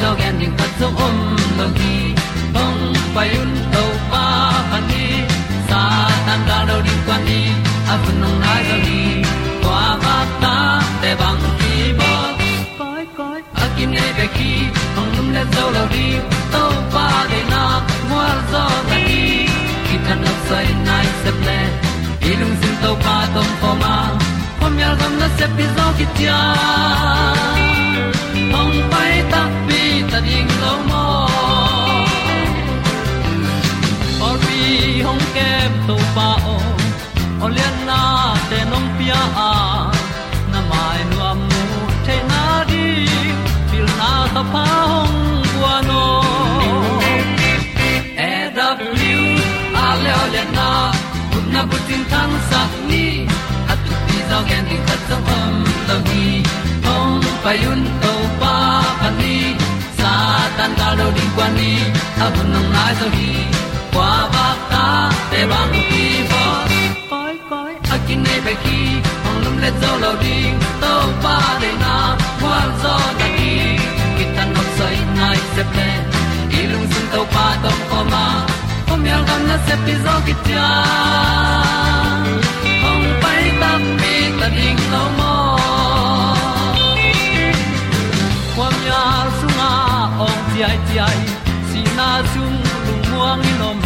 dog at ti zo gen ding khat zo om lo gi hong pai un to pa pan ni sa tan da lo di kwan ni a bu nong nai za ni kwa ba ta te bang ki bo koi koi a kim nei be ki hong lum le zo lo di to pa de na mo zo ta ni ki tan no sai nai se ple ilung sin to pa tom pa ma. Pom yal gam na se pi zo ki ti a bu tin tan sa ni. At ti zo gen di khat zo om lo gi hong pai un to pa pa ni. Sa tan ga lo ding ni. A bu nang mai zo gi kwa ba ta te bang ki bo koi koi a kin nei pe ki ong lum le zo lo ding to pa de na kwa zo ta ki ki tan nok sai nai se ple i sun to pa tom ko ma kom yal gam na se pi zo ki tia ong pai ta mi ta ding lo mo ong ti ai ti ai si na chung lu muang ni nom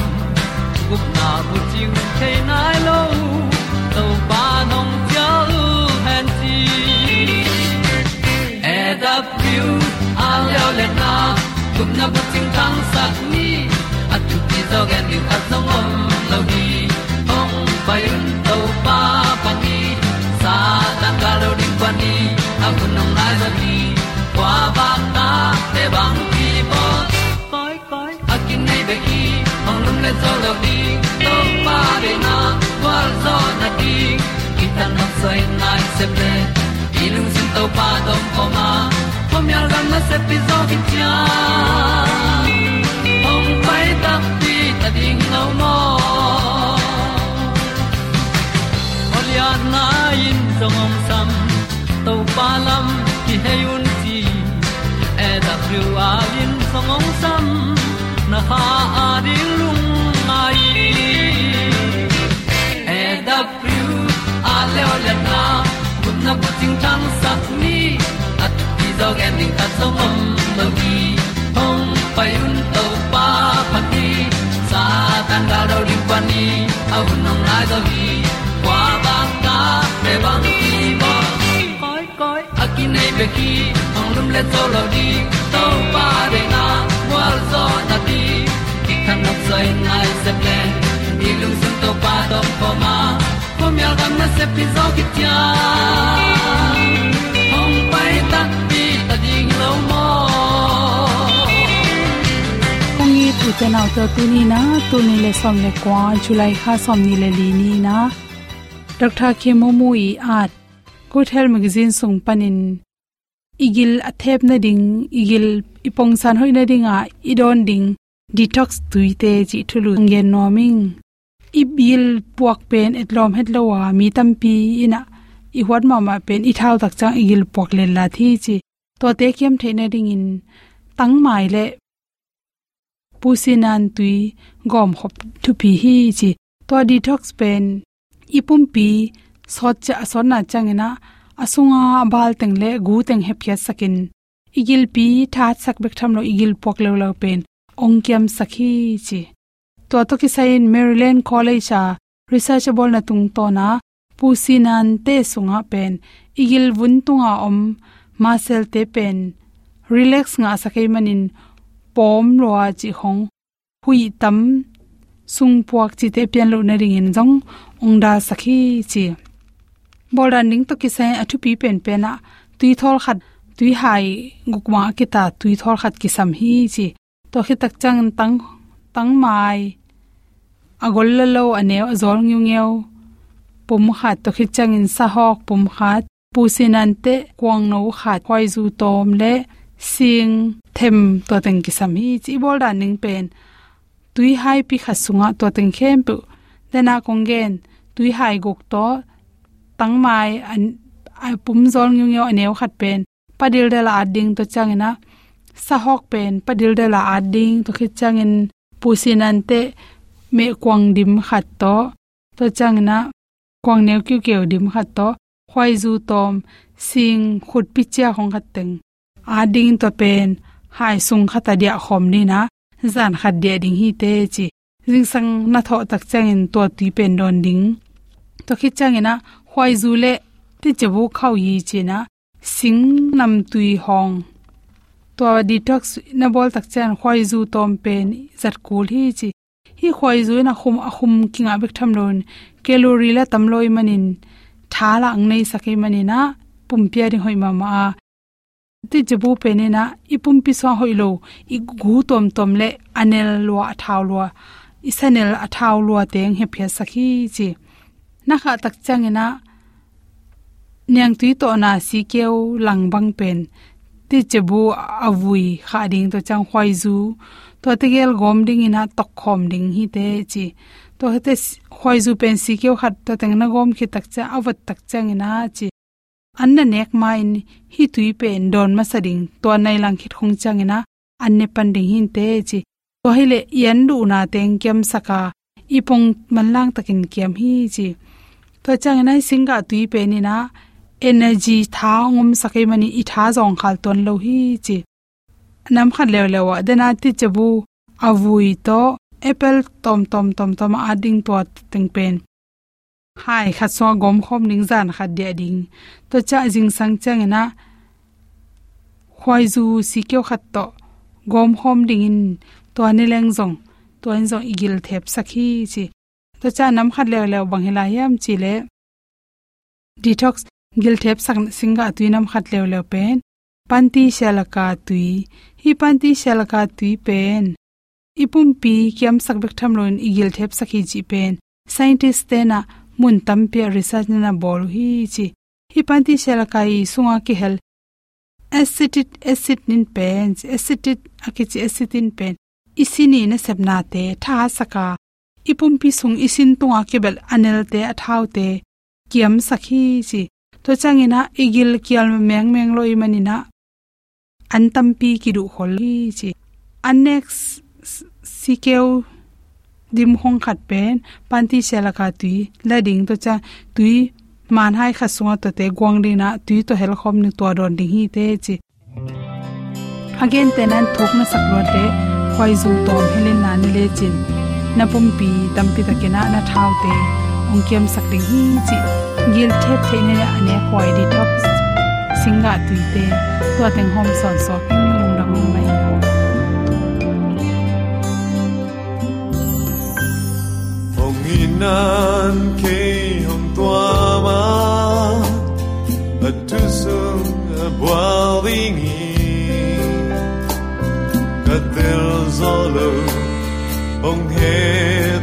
gup na bu ting te nai lo to pa nong pia lu han ti e da piu a leo le na gup na bu ting tang ni at tu ti zo gen at song om lo ni ong pai un to pa pa ni sa tan ka lo ding pa ni a bu nong lai za ni kwa ba ta te bang ki bo koi koi a kin nei be ki ong lum le zo lo di to pa de na kwa zo na ti ki ta na sai nai se pe i lung sin to pa dong ko ma. Pom yal gam na se pi zo ki cha ong pai ta ding lo mo Olia na in song om sam to pa lam ki hay un ti e da thru a in song om sam na ha a di lung mai e da thru a le o le na kun na ko ting tang sat ni at ti dog ending ta song om lo gi hong pai un to tan ga do ri pa ni au nong lai do gi kwa ba ta pe bang ki bo koi koi a ki nei be ki ong lum le to lo di to pa de na wa zo na ti ki kan nok sai nai se ple ni lung sun to pa to pa ma. Ko mi al gam na se pi zo ki tia hong pai ta te nau te tu ni na tu ni le som le kwa july kha som ni le li ni na. Dr ke momu i at good health magazine sung panin. Igil athep na ding, igil ipong san hoi na ding a idon ding. Detox tuite chi thulu ngen noming ibil puak pen etlom het lowa mi tampi ina. I huat ma ma pen i thau tak chang igil puak len la thi chi. To te kem theina ding in. Tang mai le pusinan tui gom hop thu pi hi chi to detox pen ipum pi sot cha son na changena, asunga bal teng le, gu teng hep kya sakin, igil pi tha sak bek tham lo, igil pok lo lo pen ongkyam sakhi chi to to ki sain, maryland college a, researchable na tung to na, pusinan te sunga pen, igil vun tunga om masel te pen, relax nga sakai manin pom roa chi hong, hui tam, sung puak chi te pian lo na ring in jong ong da sakhi chi. Bol bolan ning to ki sai athu pi pen pen a, tui thol khat, tui hai gukwa ki ta, tui thol khat ki sam hi chi. To khi tak chang tang tang mai agol la lo ane azol ngiu ngeu. Pum khat, to khi chang in sa hok, pum khat, pu sinante kwang no khat khoi zu tom le sing them to teng ki sam hi chi bol da ning pen. Tui hai pi kha sunga to teng khem pu. Dena kongen tui hai gok to, tang mai an, ai pum zol ngi ngi aneu khat pen. Padil de la ading to changena sahok pen, padil de la ading to khit changin pusinante me kwang dim khat to. To changna kwang neu kyu keu dim khat to. Khwai zu tom, sing khut pi cha hong khat teng ading to pen, hai sung khata dia khom ni na, zan khat dia ding hi te chi. Jing sang na tho tak changin to ti pen don ding. To khi chang ina khwai zu le, ti chebu khau yi chi na, sing nam tui hong. To detox, na bol tak chan khoi zu tom pen, zat kul hi chi. Hi khoi zu na khum a khum kinga bek tham lon calorie la tam loi manin. Thala ang nei sakai manina pumpia ri hoi mama ti jibu pene na, ipum pi so hoi lo, i gu tom tom le anel lwa thaw lwa isanel athaw lwa teng he phia sakhi chi. Na kha tak changena nyang tui to na si keu lang bang pen. Ti chebu avui kha ding to chang khwai zu. To te gel gom ding ina tok khom ding hi te chi. To hete khwai zu pen si keu khat to teng na gom khi tak cha awat tak chang ina chi anna nek ma in hi tui pen don ma sading to nai lang khit khong chang ina. Anne pan ding hin te chi. To hile yan du na teng kem saka. Ipong manlang takin kem hi chi. To chang ina singa tui pe ni na. Energy tha ngom sakai mani i tha zong khal ton lo hi chi. Nam khat lew lewa dena ti chabu avui to apple tom tom tom tom ading to teng pen hai, kha so gom khom ning zan kha de ding. To cha jing sang chang na khoi zu si kyo khat to. Gom khom ding in. To ani leng zong. To an zong igil thep sakhi chi. To cha nam khat le le bang hila yam chi le. Detox, gil thep sak singa tuinam khat le le pen. Panti shalaka tui hi panti shalaka tui pen. Ipum pi kyam sak bek tham loin igil thep sakhi chi pen. Scientist te na mun tampia research na bol hi chi hi panti shalaka kai sunga ki hel acetic acid nin pen acetic akichi acetin pen. Isini na sepna te, tha saka. Ipum pi sung isin tunga kebel anel te, athau te. Kiam sakhi chi. To changina igil kial meng meng loi manina. An tampi ki du holi chi annex sikeu dim hong khat pen, panti selaka tui, lading to cha, tui, man hai khaswa to te gwang na, tui to hel khom ni to don ding hi te chi. Again, tenan thok na sakro te, khoi zu tom helin na ni le chin. Na pum pi, tam pi ta kena na thau te, ong kem sak ding hi chi. Gil thep the ne ane khoi di top, singa tui te to teng hom son so. king Nan khi hồng hong tua ma a tu sung a boiling ka tel zolo hong happy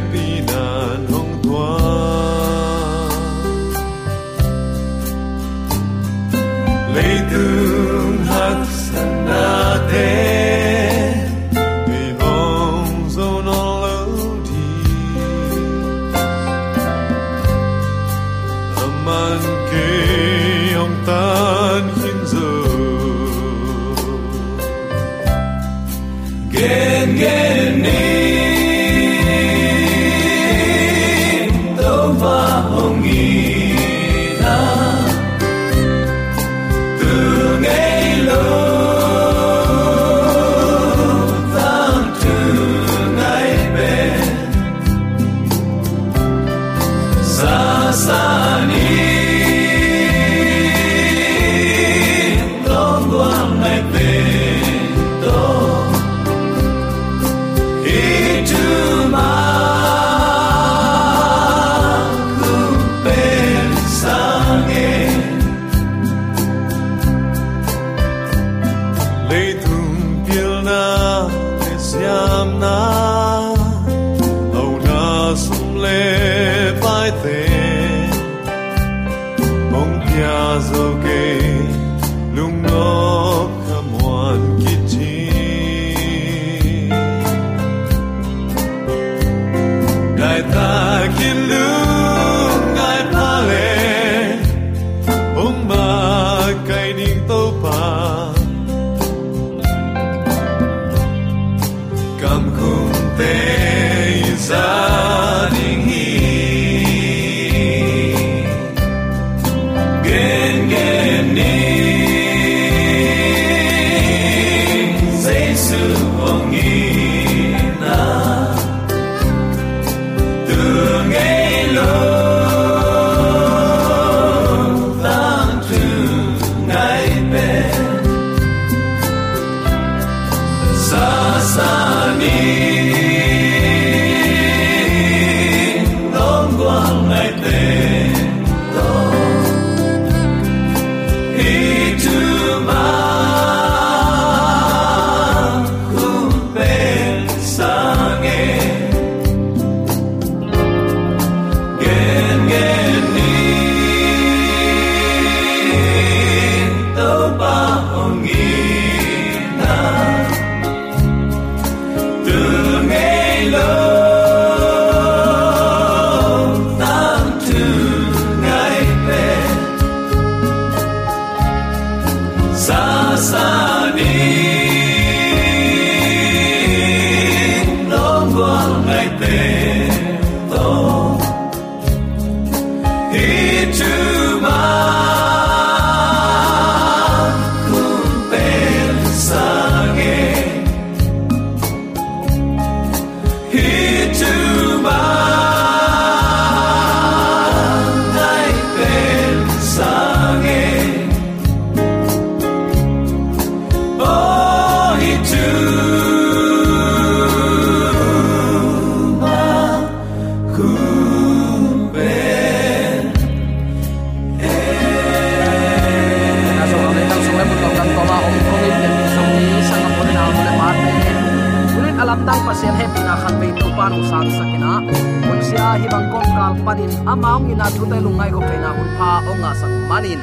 panin amaung ina thu te lungai ko peina hun pha onga sak manin.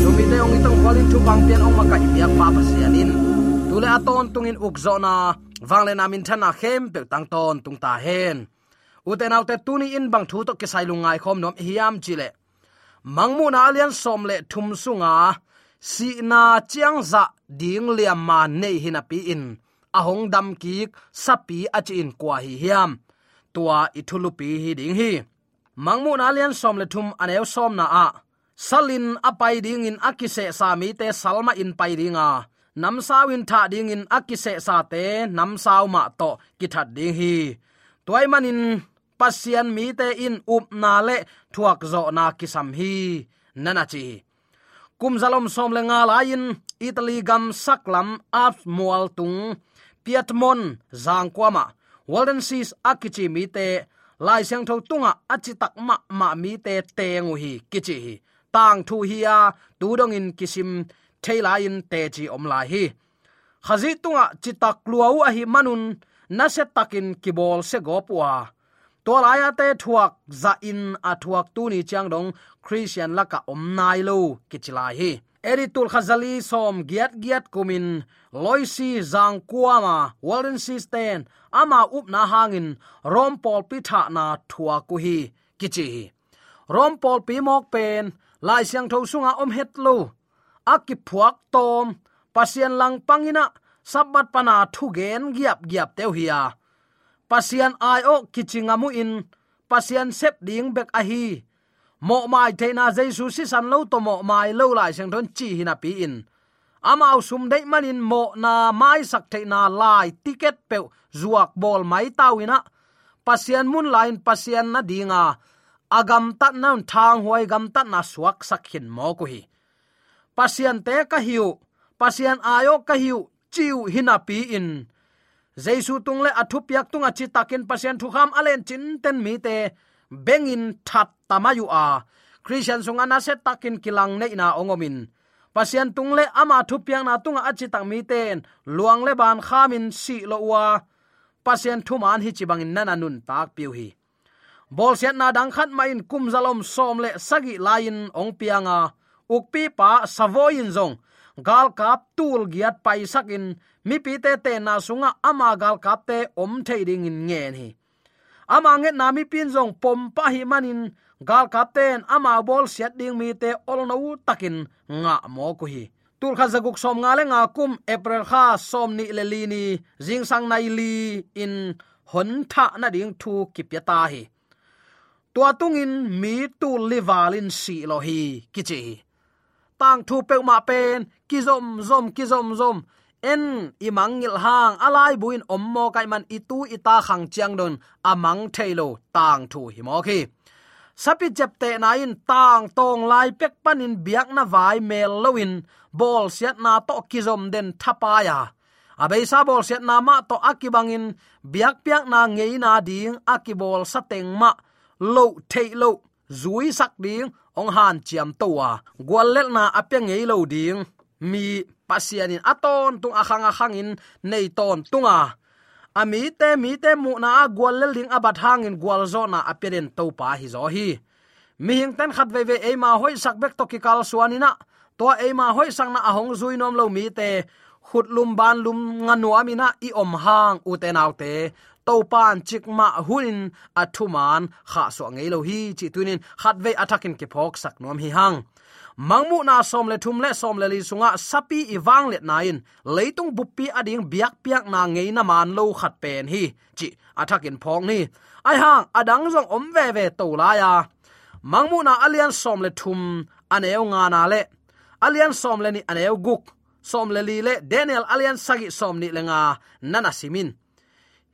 Zumi te ong itong kwalin thu bang pian ong maka ibyak pa pasianin tule aton tungin ukzo na min namin thana khem pe tang ton tung ta hen uten autte tuni in bang thu to ke sai lungai khom nom hiam chile. Mangmu na alian som le thum sunga, si na chiang za ding liam ma nei hina pi in. Ahong dam ki sapi achi in kwa hi hiam. Tua ithulupi hi ding hi mangmu na lian som le thum aneu som na a. Salin apai ding in akise sami te salma in pai dinga. Nam sawin tha ding in akise sa te, nam sao ma to ki that ding hi. Toy manin, pasian mi te in up na le, thuak zo na kisam hi. Nana chi. Kum zalom som le nga lain italy gam saklam ap mual tung. Piatmon zangkwama walden seas akichi mi te lai siang tho tunga achi à, tak ma ma mi te tengu hi kichi hi tang thu hi à, a tu dong in kisim thaila in te chi om lai hi khazi tunga à, chitak luau a hi manun na se takin kibol se gopwa to laya te thuak za in a thuak tu ni chang dong, christian laka om nai lo kichilai hi eritul khazali som giat giat kumin loisi zang kuama walden sisten ama up na hangin rompol pitha na thua ku hi, kichi rompol rom pi mok pen, lai siang tho sunga om het lo. Aki phuak tom, pasien lang pangina sabat pana thu gen giap giap teu hiya Pasien ai o kichingamu in, pasien sep ding bek a hi mo mai theina jesu si san lo to mo mai lo lai sang thon chi hina pi in. Amao sum dei manin mo na mai sak theina lai ticket pe zuak bol mai tawina pasian mun line pasian na dinga agam à tat nan thang huai gam tat na suak sakhin mo ko hi. Pasian te ka hiu. Pasian ayo ka hiu. Chiu hina pi in. Jesu tungle athupiak à tunga à chi takin pasian thu kham alen chin ten mi te bengin that tamayu a. Christian sunga na set takin kilang nei na ongomin. Pasien tungle ama thupiak na tunga achi tak mi ten. Luang le ban khamin si lo wa pasien thu man hi chi bangin nana nun tak piu hi. Bol sian na dang khat ma in kum zalom som le sagi lain ong pianga ukpi pa savoin zong. Gal kap tul giat pai sakin mi pi te te na sunga ama gal kap te om thei ding in ngen hi ama nge nami pin jong pom pa hi manin, gal kapten ama bol siat ding mi te ol no takin nga mo ko hi. Tur kha zaguk som nga le nga kum april kha som ni le li ni jing sang nai li in hon tha na ding thu kipya ta hi. Tua tungin mi tu livalin si lo hi kichi tang thu pe ma pen, ki zom zom, ki zom zom en, imang ngil hang, alai buin ommo kai man itu ita khang chiang don, amang thailo, tang thu hi mo khi sapi jep te na in tang tong lai pek panin biak na vai mel lowin, bol siat na to kizom den thapaya. Abei sa bol siat na ma to akibangin, biak piak na ngei na ding akibol sateng ma. Lo, thailo, zui sak ding, ong han chiam towa. Gwal lel na apya ngei lo ding mi pasianin aton tung akhang akhang in nei ton tunga. Ami te, mi te mu na gwal lel abat hangin gwal zo na aperen to pa hi zo hi. Mi hing ten khat ve ve e ma hoi sak bek to ki kal suanina. To e ma hoi sang na ahong zui nom lo mi te. Khut lum ban lum nganu amina i om hang u te nau te to pan chích ma hunin athuman kha so ngei lo hi, chi tunin khat ve attacking kịp phok sak nom hi hang. Mangmu na som le thum le som le li sunga sapi iwang let nain leitung buppi ading biak piak na ngei na man lo khat pen hi. Chi, athakin phok ni. Ai hang adang jong om ve ve to la ya. Mangmu na alian som le thum aneu nga na le. Alian som le ni aneu guk. Som le li le daniel alian sagi som ni lenga nana simin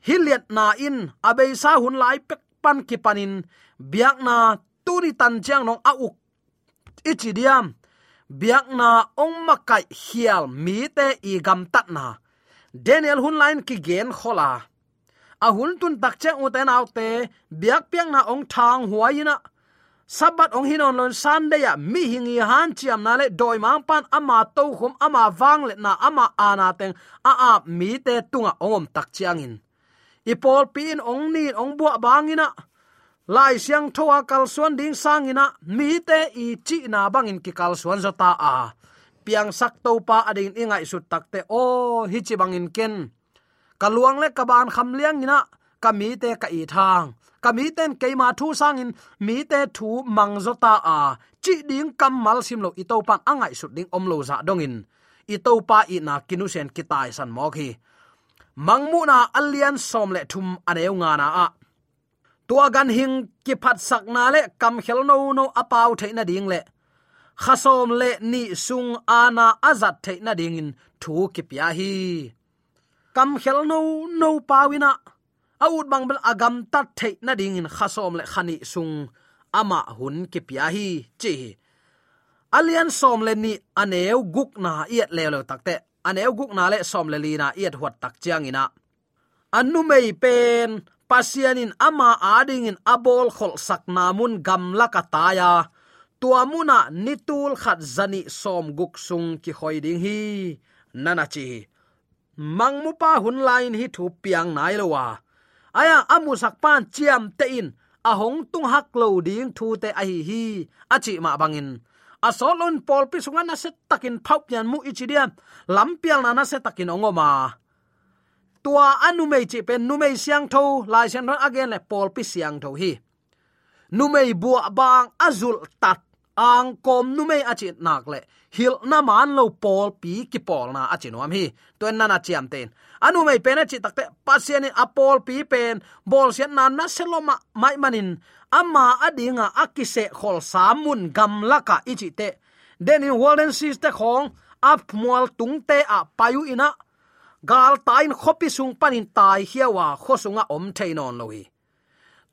hiliat na in abe sa hun lai pek pan ki panin. Biak na turi tan chang nong a uk. Ichidiam biak na ong makai hial mi te i gam tat na. Daniel hun lain ki gen khola. A hun tun tak che u te nau te, biak piang na ong thang huaina sabat ong hinon lon sunday ya mi hingi han chiam na le doi mang pan ama to khum, ama wang le na, ama ana teng, a a mi te tunga ongom tak chiang in ipol pin ong ni ong bua bangina lai siang thoa kal suan ding sangina mi te i chi na bangin ki kal suan zota a. Piang sak to pa ading ingai sut takte o, hi chi bangin ken. Kaluang le kaban kham liang ina. Kami te ka i thang. Kami ten ke ma thu sangin mi te thu mang zota a. Chi ding kam mal sim lo i to pan angai sut ding om lo za dongin i to pa i na kinu sen kitai san mo khi mangmu na alian som le thum aneu nga na a. Tua gan hing ki phat sak na le kam khel no no apau theina ding le. Khasom le ni sung ana azat theina ding in thu ki pya hi. Kam khel no no pawina aut bang bel agam tat theina ding in khasom le khani sung ama hun ki pya hi. Chi alian som le ni aneu guk na iet le lo takte aneu guk na le som le li na iet huat tak chiang ina anu mei pen pasianin ama adingin abol khol sak namun gam lakataya tuamuna nitul khat zani som guk sung ki khoi ding hi nana chi mangmu pa hun lain hi thu piang nai lowa aya amu sak pan chiam te in ahong tung hak lo ding thu te a hi hi achi ma bangin asolon pol pi sunga na se takin phau pian mu ichidiam lampial na na se takin ongoma tua anu mei chi pen, nu mei siang tho, lai siang ron again le pol pi siang tho hi. Nu mei bua bang azul tat, ang kom nu mei achi nak le. Hil na man lo pol pi ki pol na achi nom hi. To na na chiam ten anu mai pena chi takte pasien in apol pi pen, bol sian nan na seloma mai manin. Ama adinga akise khol samun gamlaka ichi te. Denin walden sis te khong, ap mual tung te a payu ina. Gal tain khopi sung panin tai hiawa khosunga om theinon lohi.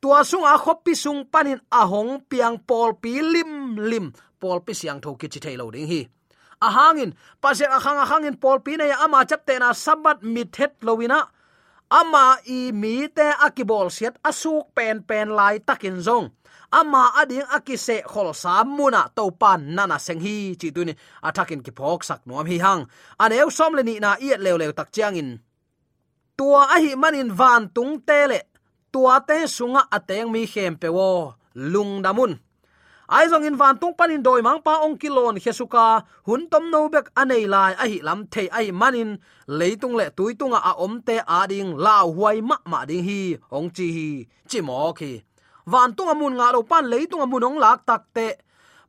Tua sunga khopi sung panin ahong piang pol pi lim lim. Pol pi siang tho ki chi thailo ding hi ahangin pasek akhang akhangin pol pina ya, ama chapte na sabat mit het lowina. Ama i mi te akibol siat asuk pen pen lai takin zong. Ama ading akise khol samuna to pan nana seng hi, chi tu ni. Athakin ki phok sak nuam hi hang. Aneu som le ni na iet lew lew tak chiang in tua a hi manin van tung te le. Tua te sunga ateng mi khem pe wo, lung damun ai zong in van tung panin doi mang pa ong kilon hesuka hun tom no bek anei lai a hi lam the ai manin. Leitung le tui tunga a om te a ding. Lao huai ma ma ding hi. Ong chi hi. Chi mo khi. Van tung amun nga lo pan leitung amun ong lak tak te.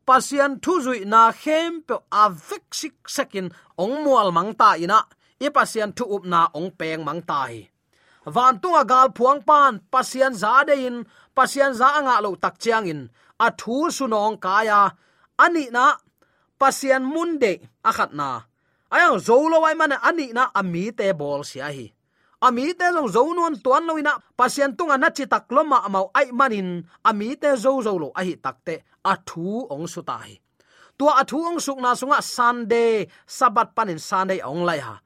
Pasian thu zui na khem pe a vek sik sekin ong mual mang ta ina. E pasian thu up na ong peng mang tai van tunga gal phuang pan. Pasian za de in. Pasian za anga lo tak chiang in a thu sunong kaya. Ani na pasian munde akhat na. Ayang zolo wai man ani na ami te bol sia hi. Ami te long zo non tuan lo ina pasian tunga na chi tak loma mau ai manin. Ami te zo zo lo a hi takte a thu ong su tai tua a thu ong suk na sunga sunday sabat panin sunday ong lai ha.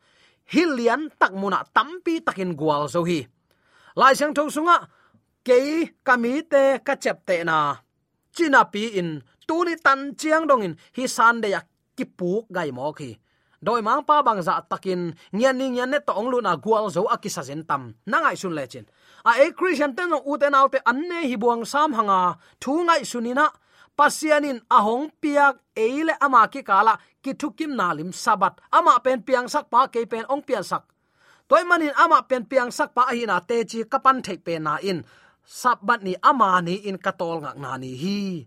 Hilian tak muna tampi takin gwal zo hi. Lai sang thong sunga ke kamite ka chep na china pi in tu tan chiang dong in hi sunday ki puk gai mo khi doi mang pa bang za takin ngian ning ngian ne to ong lu na gwal zo akisa zen tam. Nangai sun le chin. A e christian ten u ten nau te an ne hi buang sam hanga. Thu ngai sunina pasianin ahong piak eile ama ki kala ki thukim nalim sabat. Ama pen piang sak pa ke pen ong pian sak. Toy manin ama pen piang sak pa hi na te chi kapan thei pe na in sabat ni ama ni in katol ngak na ni hi.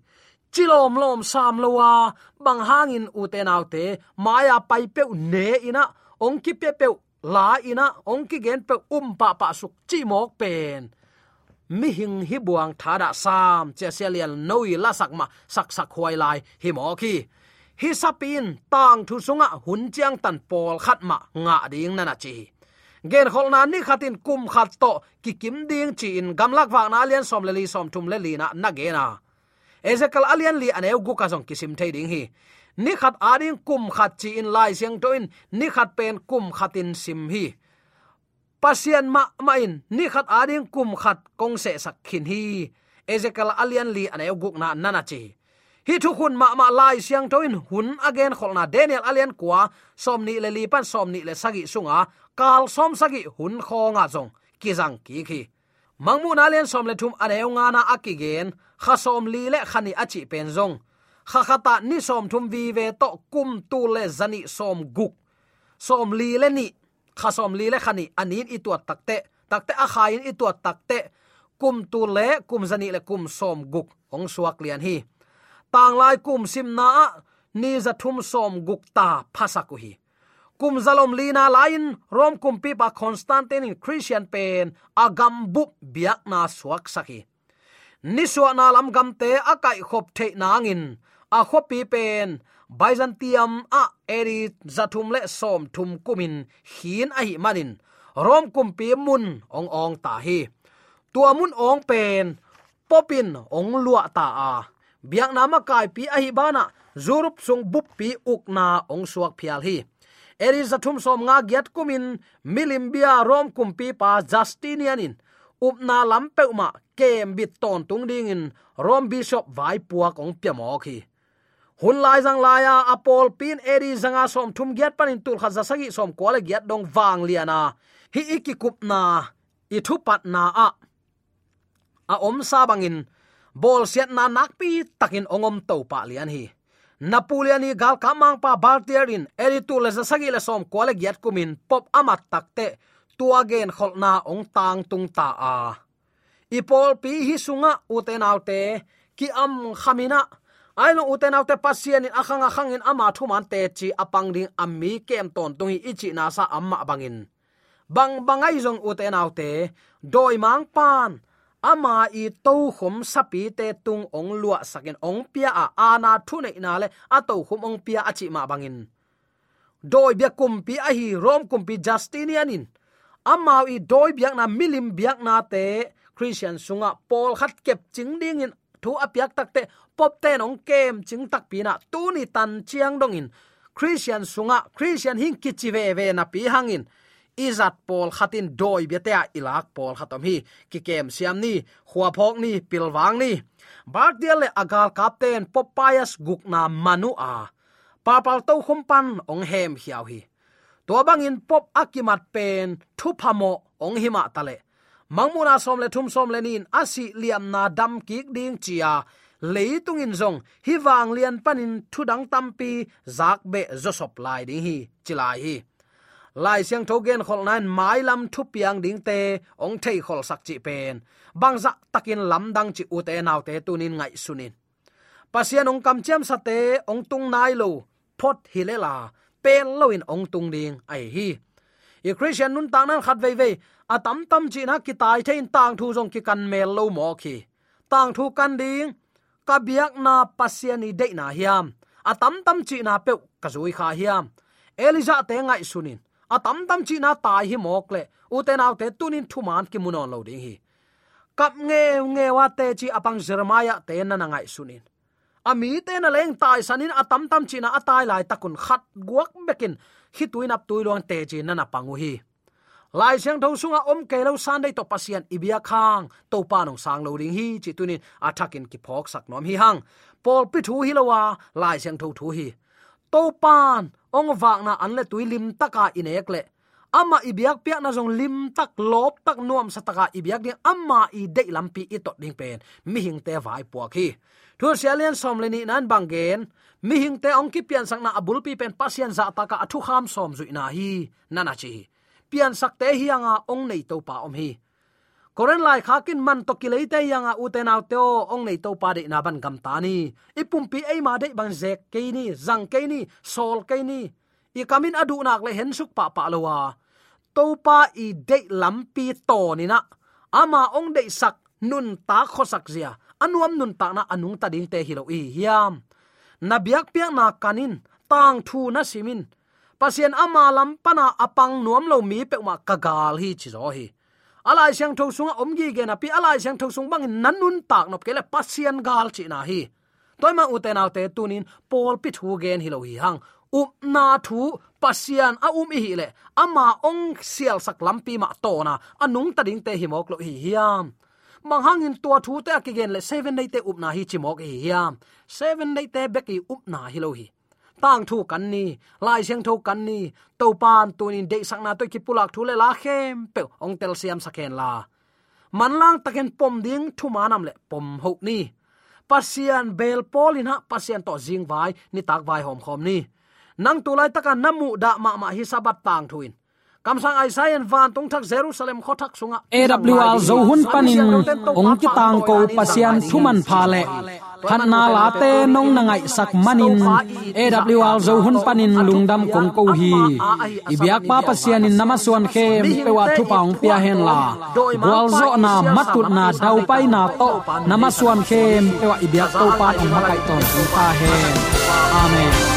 Chilom lom sam lowa bang hangin u autte te maya pai pe ne ina ong ki pe pe la ina ong ki gen pe um pa pa suk chi mok pen. Mi hing hi buang thada sam, che selial noi la sak ma, sak sak huai lai hi mo khi hi sapin tang thu sunga hun chiang tan pol khat ma, nga ding na chi gen khol na ni khatin kum khat to, ki kim ding chi in gamlak wa na lian som leli som thum leli na na ge na. Ezekal alian li ane gu ka jong kisim thei ding hi. Ni khat ading kum khat chi in lai siang to in, ni khat pen kum khatin sim hi. Pasian ma ma in, ni khat ading kum khat kong se sak khin hi. Ezekal alian li ane gu na nana chi. Hi thu khun ma ma lai siang toin hun again kholna daniel alian kwa somni le li pan somni le sagi sunga kal som sagi hun khonga jong kizang ki khi mangmu na len som le thum ane nga na akigen kha som li le khani achi pen jong kha khata ni som thum vi ve to kum tu le zani som guk som li le ni khasom li le khani anin i tuat takte takte a khain i tuat takte kum tu le kum zani le kum som guk ong suak lian hi tang lai kum sim na ni za thum som guk ta phasaku hi kum zalom lina lain rom kum pi pa constantin in christian pen agam bup biak na suak saki ni suwa na lam gam te akai khop the nangin a khopi pen byzantium a eri zathum le som thum kumin hin a hi manin rom kum pi mun ong ong ta hi tua mun ong pen popin ong lua ta a biak nama kai pi a hi bana zurup sung bup pi ukna ong suak phial hi eri zathum som nga giat kumin milimbia rom kumpi pa justinian justinianin, upna lampe uma, kem bit ton tung ding in rom bishop vai puak kong piamo khi hun lai jang laya apol pin eri zanga som thum giat panin tul khaza sagi som kole giat dong wang liana hi iki kupna i thu pat na a. A om sa bangin bol siat na nakpi takin ongom to pa lian hi napuliani gal kamang pa baltierin, eritu le zasagi le som kwale giat kumin, pop amat takte, tua gen kholna ong tang tung ta a. Ipol pi hi sunga uten autte, ki am khamina. Aino uten autte pasien in akhang akhang in ama thuman te chi apang ding ammi kem ton tung hi ichi na sa amma bangin. Bang bangai jong uten autte, doi mang pan ama i to khom sapi te tung ong lua sakin ong pia a ana thu nei na le, a to khom ong pia a chi ma bangin. Doi bia kum pi a hi, rom kum pi justinianin amau i doi biak na, milim biak na te, christian sunga, Paul khat kep ching ding in, thu apiak takte pop te nong kem ching tak pi na, tu ni tan chiang dong in. Christian sunga, christian hing kichi ve ve na pi hangin izat pol khatin doi betea ilak pol khatom hi. Ki kem siam ni, khua phok ni, pilwang ni. Bardial le agal kapten popayas gukna manu a. Papal to khumpan ong hem hiaw hi. To bangin pop akimat pen thu phamo ong hima tale. Mangmuna som le thum som lenin asi liam na dam kik ding chia. Leitung in zong, hi wang lian panin thudang tampi zak be zosop lai ding hi, chilai hi lai siang tho gen khol nan mai lam thu piang ding te, ong thei khol sak chi pen. Bang za takin lam dang chi u te naw te tunin ngai sunin. Pasian ong kam chem sa te, ong tung nai lo, phot hilela pen loin ong tung ding ai hi. I christian nun tang nan khat vei vei, a tam tam chi na ki tai thein tang thu jong ki kan mel lo mo khi. Tang thu kan ding, ka biak na pasiani de na hiam, a tam tam chi na pe ka zui kha hiam. Eliza te ngai sunin. A tam tam chi na tai hi mok le u te naw te tunin thu man ki munon lo ding hi kap nge nge wa te chi apang jeremiah te na na ngai sunin ami te na leng tai sanin atam tam chi na atai lai takun khat guak bekin hi tuin ap tuilong te chi na na pangu hi lai siang tho sunga om ke lo san dei to pasian ibia khang to pa nong sang lo ring hi chi tunin athakin ki phok sak nom hi hang pol pi thu hi lowa lai siang tho thu hi to pan ong wak na an le tuilim taka à, inek le ama ibiak piak na jong lim tak lop tak nuam sataka ibiak à, ni ama i de lampi i tot ding pen mi hing te vai puak hi thu sialian som le ni nan bangen mi hing te ong ki pian sang na abul pi pen pasian za taka athu kham som zui na hi nana chi. Pian sak te hi anga ong nei to pa om hi koren lai khakin man to ki leite yanga uten out teo ong nei to pa de na ban gam ta ni. Ipum pi ei ma de bang zek ke ni, zang ke ni, sol ke ni. I kamin adu nak le hen suk pa pa lowa to pa i de lampi to ni na. Ama ong de sak nun ta kho sak zia. Anuam nun ta na anung ta ding te hi lo i hiam. Na biak piak na kanin, tang thu na simin. Pasien ama lam pana apang nuam lo mi pe ma kagal hi chi zo hi alai siang tho sunga omgi ge na pi alai siang tho sung bang nan nun tak nop kele pasien gal chi na hi. Toy ma u te tunin pol pi thu gen hi lo hi hang. Up na thu pasian a um hi le ama ong sial sak lampi ma to na anung ta ding te hi mok lo hi hiam mang hangin tua thu te akigen le seven day te up na hi chimok hi hiam seven day te beki up na hi lo hi tang thu kan ni, lai siang tho kan ni. To pan tu tunin de sang na to ki pulak thu le la khem. Pe ong tel siam sakhen la. Man lang taken pom ding, thu manam le pom ho ni. Pasian bel polin ha, pasian to jing vai, ni tak vai hom khom ni. Nang tu lai taka namu da ma ma hi sabat tang thuin kam sang ai sai van tung thak jerusalem kho thak sunga. Awl zo hun panin ong ki tang ko pasian thuman pha le. Khan na la te nong na ngai sak manin. Awl zo hun panin lungdam kong ko hi. Ibyak pa pasian in namaswan khem pe wa thu paung pia hen la. Wal zo na matut na dau pai na to. Namaswan khem pe wa ibyak to pa ong makai ton. Pa hen. Amen